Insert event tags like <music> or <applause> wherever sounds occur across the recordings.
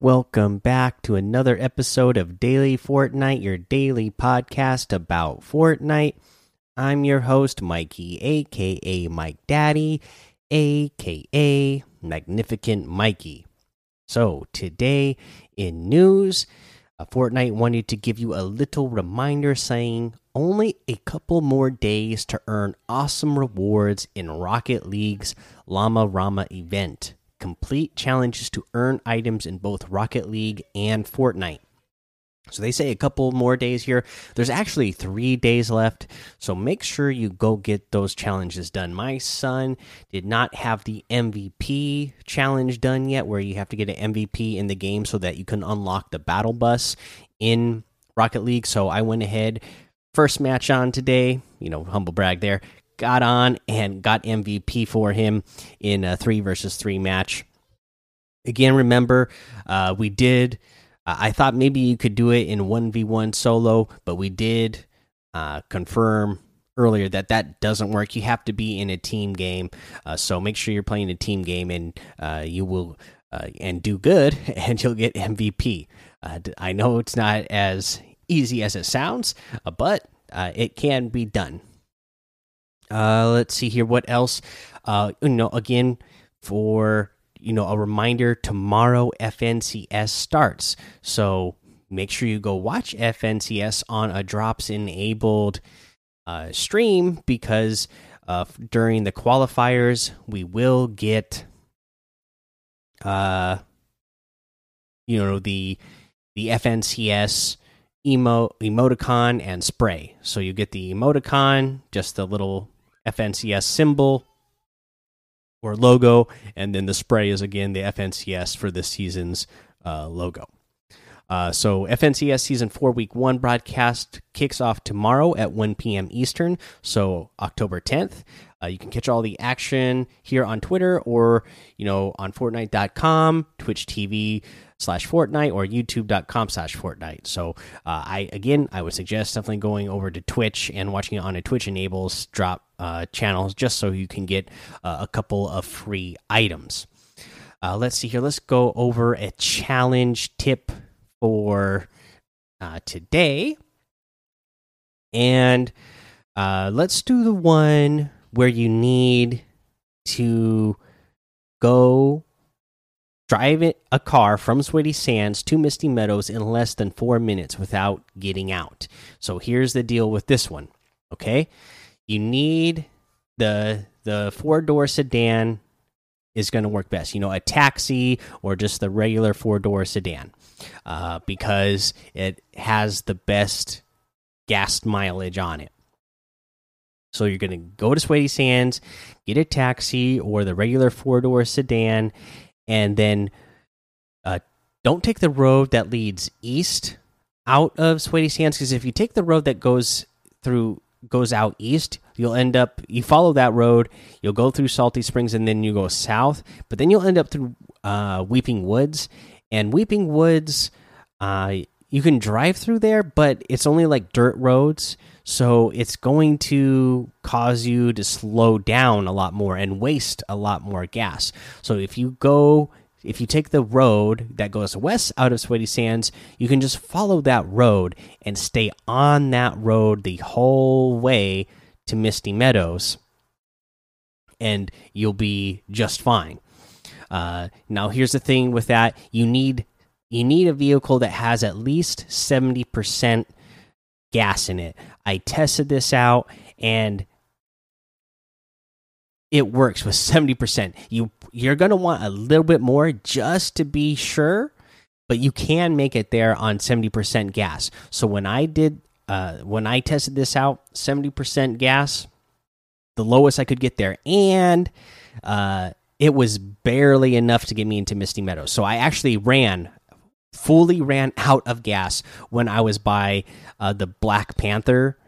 Welcome back to another episode of Daily Fortnite, your daily podcast about Fortnite. I'm your host, Mikey, aka Mike Daddy, aka Magnificent Mikey. So, today in news, Fortnite wanted to give you a little reminder saying only a couple more days to earn awesome rewards in Rocket League's Llama Rama event complete challenges to earn items in both Rocket League and Fortnite. So they say a couple more days here. There's actually three days left. So make sure you go get those challenges done. My son did not have the MVP challenge done yet, where you have to get an MVP in the game so that you can unlock the battle bus in Rocket League. So I went ahead, first match on today, you know, humble brag there, got on and got MVP for him in a three versus three match. Again, remember, uh, we did. Uh, I thought maybe you could do it in 1v1 solo, but we did uh, confirm earlier that that doesn't work. You have to be in a team game. Uh, so make sure you're playing a team game and uh, you will. Uh, and do good, <laughs> and you'll get MVP. I know it's not as easy as it sounds, but it can be done. Uh, let's see here. What else? Uh, you know, again, for you know, a reminder tomorrow FNCS starts. So make sure you go watch FNCS on a drops enabled uh, stream because uh, during the qualifiers we will get uh you know the the FNCS emo emoticon and spray. So you get the emoticon, just the little FNCS symbol or logo, and then the spray is again the FNCS for this season's uh, logo. Uh, so FNCS season four week one broadcast kicks off tomorrow at 1 p.m. Eastern, so October 10th. Uh, you can catch all the action here on Twitter or you know on Fortnite.com, Twitch TV slash Fortnite or YouTube.com slash Fortnite. So uh, I again I would suggest definitely going over to Twitch and watching it on a Twitch enables drop uh, channels just so you can get uh, a couple of free items. Uh, let's see here. Let's go over a challenge tip for uh, today. And uh, let's do the one where you need to go drive it, a car from Sweaty Sands to Misty Meadows in less than four minutes without getting out. So here's the deal with this one. Okay, you need the the four door sedan is going to work best. You know, a taxi or just the regular four door sedan uh, because it has the best gas mileage on it. So you're going to go to Sweaty Sands, get a taxi or the regular four door sedan, and then uh, don't take the road that leads east out of Sweaty Sands because if you take the road that goes through goes out east, you'll end up you follow that road, you'll go through Salty Springs and then you go south, but then you'll end up through uh, Weeping Woods, and Weeping Woods, uh, you can drive through there, but it's only like dirt roads, so it's going to cause you to slow down a lot more and waste a lot more gas. So if you go if you take the road that goes west out of Sweaty Sands, you can just follow that road and stay on that road the whole way to Misty Meadows, and you'll be just fine. Uh, now, here's the thing with that: you need you need a vehicle that has at least seventy percent gas in it. I tested this out, and it works with 70%. You you're going to want a little bit more just to be sure, but you can make it there on 70% gas. So when I did uh when I tested this out, 70% gas, the lowest I could get there and uh it was barely enough to get me into Misty Meadows. So I actually ran fully ran out of gas when I was by uh, the Black Panther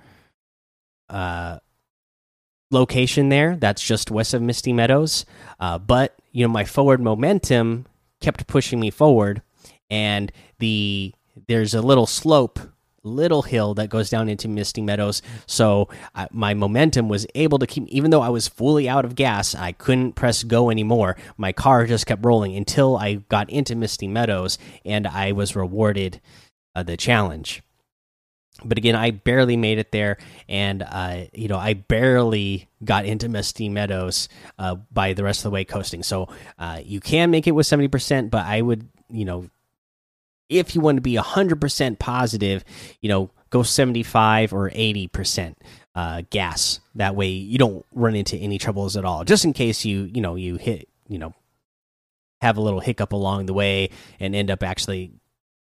uh, location there. That's just west of Misty Meadows. Uh, but you know, my forward momentum kept pushing me forward, and the there's a little slope little hill that goes down into Misty Meadows. So my momentum was able to keep, even though I was fully out of gas, I couldn't press go anymore. My car just kept rolling until I got into Misty Meadows and I was rewarded uh, the challenge. But again, I barely made it there, and uh, you know I barely got into Misty Meadows uh, by the rest of the way coasting. So uh, you can make it with seventy percent, but I would you know if you want to be 100% positive, you know, go 75 or 80% uh, gas. That way you don't run into any troubles at all. Just in case you, you know, you hit, you know, have a little hiccup along the way and end up actually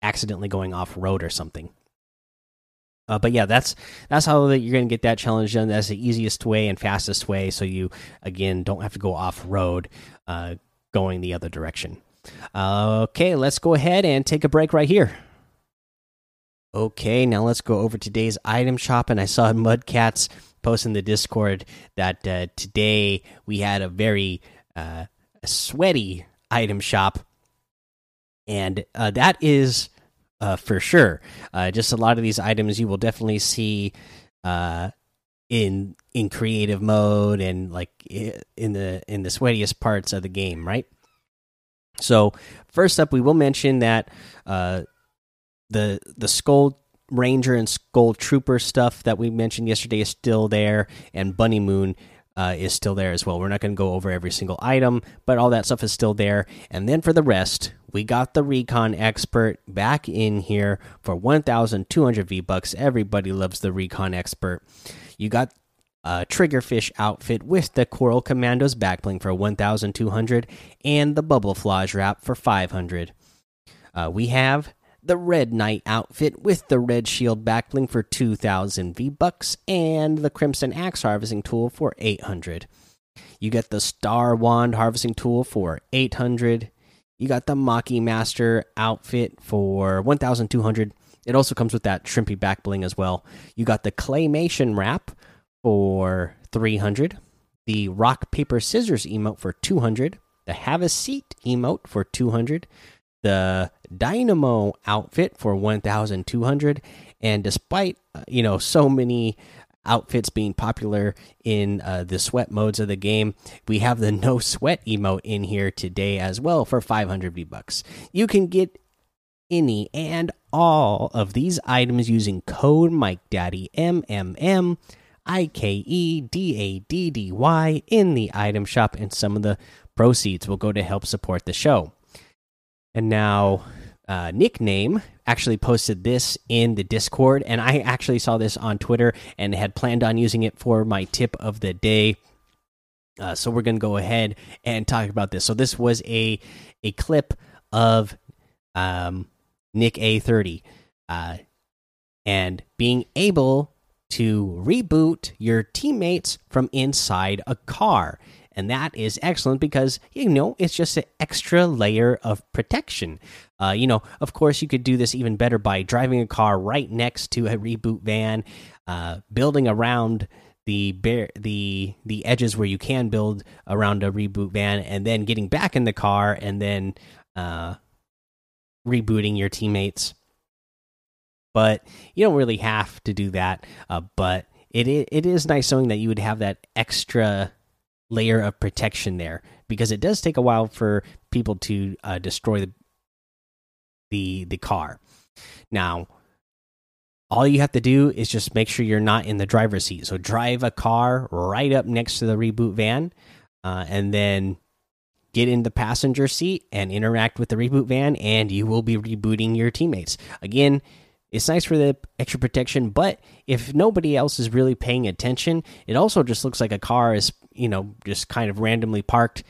accidentally going off road or something. Uh, but yeah, that's that's how that you're going to get that challenge done. That's the easiest way and fastest way. So you again don't have to go off road, uh, going the other direction. Okay, let's go ahead and take a break right here. Okay, now let's go over today's item shop. And I saw Mudcats post in the Discord that uh, today we had a very uh, sweaty item shop, and uh, that is uh, for sure. Uh, just a lot of these items you will definitely see uh, in in creative mode and like in the in the sweatiest parts of the game, right? So first up, we will mention that uh, the the Skull Ranger and Skull Trooper stuff that we mentioned yesterday is still there, and Bunny Moon uh, is still there as well. We're not going to go over every single item, but all that stuff is still there. And then for the rest, we got the Recon Expert back in here for 1,200 V bucks. Everybody loves the Recon Expert. You got uh, Triggerfish outfit with the Coral Commandos backbling for 1,200 and the Bubble Flage wrap for 500. Uh, we have the Red Knight outfit with the Red Shield backbling for 2,000 V bucks and the Crimson Axe harvesting tool for 800. You get the Star Wand harvesting tool for 800. You got the Maki Master outfit for 1,200. It also comes with that Shrimpy back bling as well. You got the Claymation wrap for 300, the rock paper scissors emote for 200, the have a seat emote for 200, the dynamo outfit for 1200 and despite uh, you know so many outfits being popular in uh, the sweat modes of the game we have the <laughs> no sweat emote in here today as well for 500 v bucks you can get any and all of these items using code mike daddy mmm I K E D A D D Y in the item shop, and some of the proceeds will go to help support the show. And now, uh, nickname actually posted this in the Discord, and I actually saw this on Twitter and had planned on using it for my tip of the day. Uh, so we're gonna go ahead and talk about this. So this was a a clip of um, NickEh30, uh, and being able to reboot your teammates from inside a car. And that is excellent because, you know, it's just an extra layer of protection. Uh, you know, of course, you could do this even better by driving a car right next to a reboot van, uh, building around the bear the the edges where you can build around a reboot van and then getting back in the car and then uh rebooting your teammates but you don't really have to do that. Uh, but it it is nice knowing that you would have that extra layer of protection there because it does take a while for people to uh, destroy the the the car. Now, all you have to do is just make sure you're not in the driver's seat. So drive a car right up next to the reboot van, uh, and then get in the passenger seat and interact with the reboot van, and you will be rebooting your teammates. Again, it's nice for the extra protection, but if nobody else is really paying attention, it also just looks like a car is, you know, just kind of randomly parked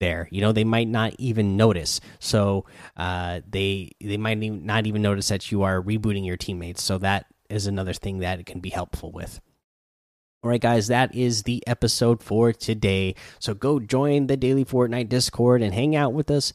there. You know, they might not even notice. So uh, they they might not even notice that you are rebooting your teammates. So that is another thing that it can be helpful with. All right, guys, that is the episode for today. So go join the Daily Fortnite Discord and hang out with us.